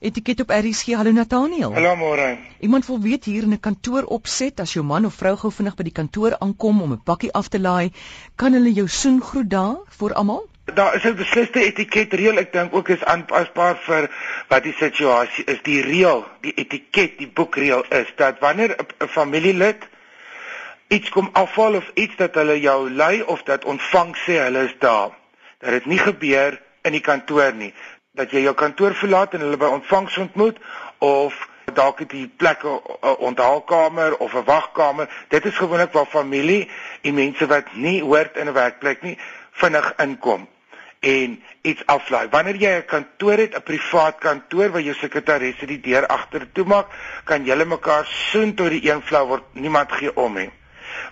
Etiket op RSG. Hallo Nathaniel. Hallo môre. Iemand wil weet hier in 'n kantoor opset as jou man of vrou gou vinnig by die kantoor aankom om 'n pakkie af te laai, kan hulle jou soen groet daar vir almal? Daar is 'n besliste etiket reël. Ek dink ook is aanpasbaar vir wat die situasie is. Die reël, die etiket, die boekreël is dat wanneer 'n familielid iets kom afval of iets dat hulle jou lei of dat ontvang sê hulle is daar, dat dit nie gebeur in die kantoor nie dat jy jou kantoor verlaat en hulle by ontvangs ontmoet of dalk het jy plek 'n onthaalkamer of 'n wagkamer. Dit is gewoonlik waar familie en mense wat nie hoort in 'n werkplek nie vinnig inkom en iets aflaai. Wanneer jy 'n kantoor het, 'n privaat kantoor waar jou sekretaresse die deur agter toe maak, kan julle mekaar soen tot die een flou word. Niemand gee om nie.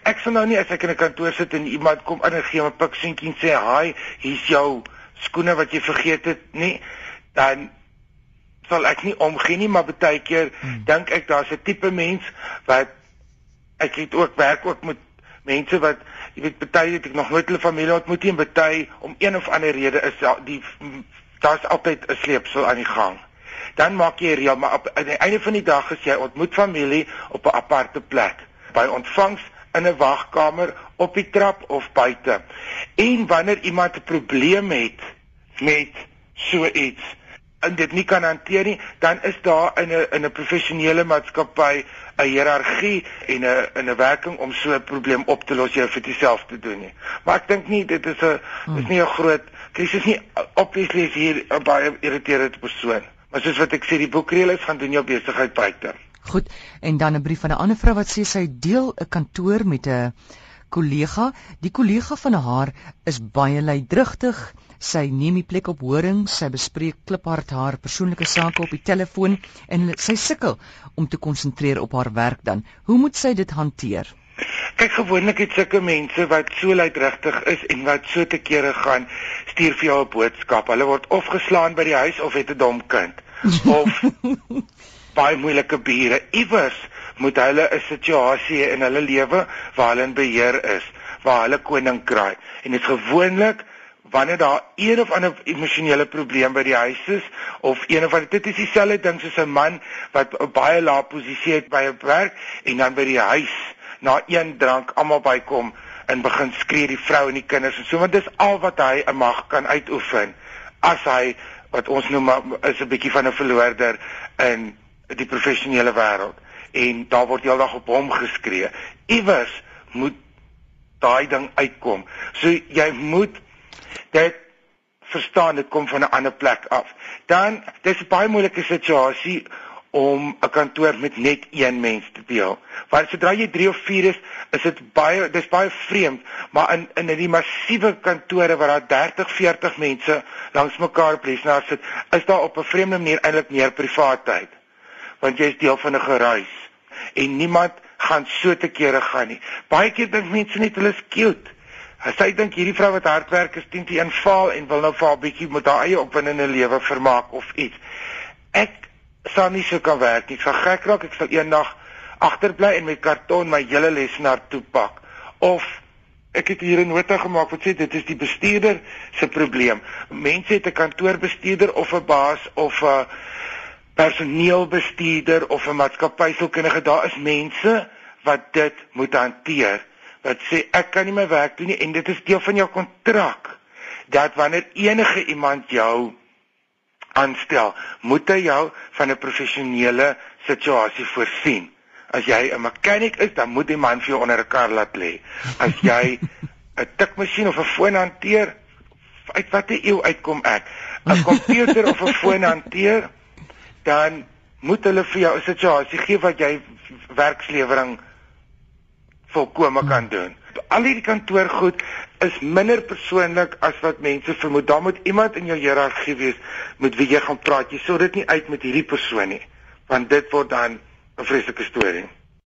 Ek sal nou nie as ek in 'n kantoor sit en iemand kom in en gee my pikseentjie en sê, "Haai, hier's jou skoene wat jy vergeet het nie, dan sal ek nie omgee nie, maar baie keer hmm. dink ek daar's 'n tipe mens wat ek het ook werk ook met mense wat jy weet baie het ek nog nooit hulle familie ontmoet nie en baie om een of ander rede is die daar's altyd 'n sleepsel aan die gang. Dan maak jy reël, maar op aan die einde van die dag as jy ontmoet familie op 'n aparte plek, by ontvangs in 'n wagkamer op die trap of buite. En wanneer iemand 'n probleem het met so iets en dit nie kan hanteer nie, dan is daar in 'n in 'n professionele maatskappy 'n hiërargie en 'n in 'n werking om so 'n probleem op te los jy vir jouself te doen nie. Maar ek dink nie dit is 'n hmm. is nie 'n groot krisis nie. Obviously is hier 'n baie irriterende persoon. Maar soos wat ek sê, die boekreël is gaan doen jou besigheid buite. Goed, en dan 'n brief van 'n ander vrou wat sê sy deel 'n kantoor met 'n kollega. Die kollega van haar is baie lydrigtig. Sy neem die plek op horing, sy bespreek kliphard haar persoonlike sake op die telefoon en sy sukkel om te konsentreer op haar werk dan. Hoe moet sy dit hanteer? Kyk gewoonlik het sulke mense wat so lydrigtig is en wat so te kere gaan, stuur vir jou 'n boodskap. Hulle word of geslaan by die huis of het 'n dom kind of baie moeilike bure. Iewers moet hulle 'n situasie in hulle lewe waar hulle in beheer is, waar hulle koning kraai. En dit is gewoonlik wanneer daar een of ander emosionele probleem by die huis is of een of ander dit is dieselfde ding soos 'n man wat baie lae posisie het by 'n werk en dan by die huis na een drank almal bykom en begin skree die vrou en die kinders en so want dis al wat hy 'n mag kan uitoefen as hy wat ons noem is 'n bietjie van 'n verloorder in die professionele wêreld en daar word heeldag op hom geskree. Iewers moet daai ding uitkom. So jy moet dit verstaan dit kom van 'n ander plek af. Dan dis 'n baie moeilike situasie om 'n kantoor met net een mens te deel. Want sodra jy 3 of 4 is, is dit baie dis baie vreemd, maar in in die massiewe kantore waar daar 30, 40 mense langs mekaar op lesenaar sit, is daar op 'n vreemde manier eintlik meer privaatheid want jy is deel van 'n geruis en niemand gaan so te kere gaan nie. Baie keer dink mense net hulle is cute. As jy dink hierdie vrou wat hard werk is 10 te 1 faal en wil nou vir haar bietjie met haar eie opwindende lewe vermaak of iets. Ek sal nie so kan werk nie. Ek sal gek raak. Ek sal eendag agterbly en met karton my hele lesenaar toepak of ek het hier 'n nota gemaak wat sê dit is die bestuurder se probleem. Mense het 'n kantoorbestuurder of 'n baas of 'n personeelbestuurder of 'n maatskappysielkundige, daar is mense wat dit moet hanteer. Wat sê ek kan nie my werk doen nie en dit is deel van jou kontrak dat wanneer enige iemand jou aanstel, moet hy jou van 'n professionele situasie voorsien. As jy 'n mechanic is, dan moet die man vir jou onder 'n kar laat lê. As jy 'n tikmasjien of 'n foon hanteer, uit watter eeu uitkom ek? 'n Komputer of 'n foon hanteer, dan moet hulle vir jou 'n situasie gee wat jy werkslewering volkome kan doen. Al hierdie kantoorgoed is minder persoonlik as wat mense vermoed. Daar moet iemand in jou hiërargie wees met wie jy gaan praat. Jy sou dit nie uit met hierdie persoon nie, want dit word dan 'n vreeslike storie.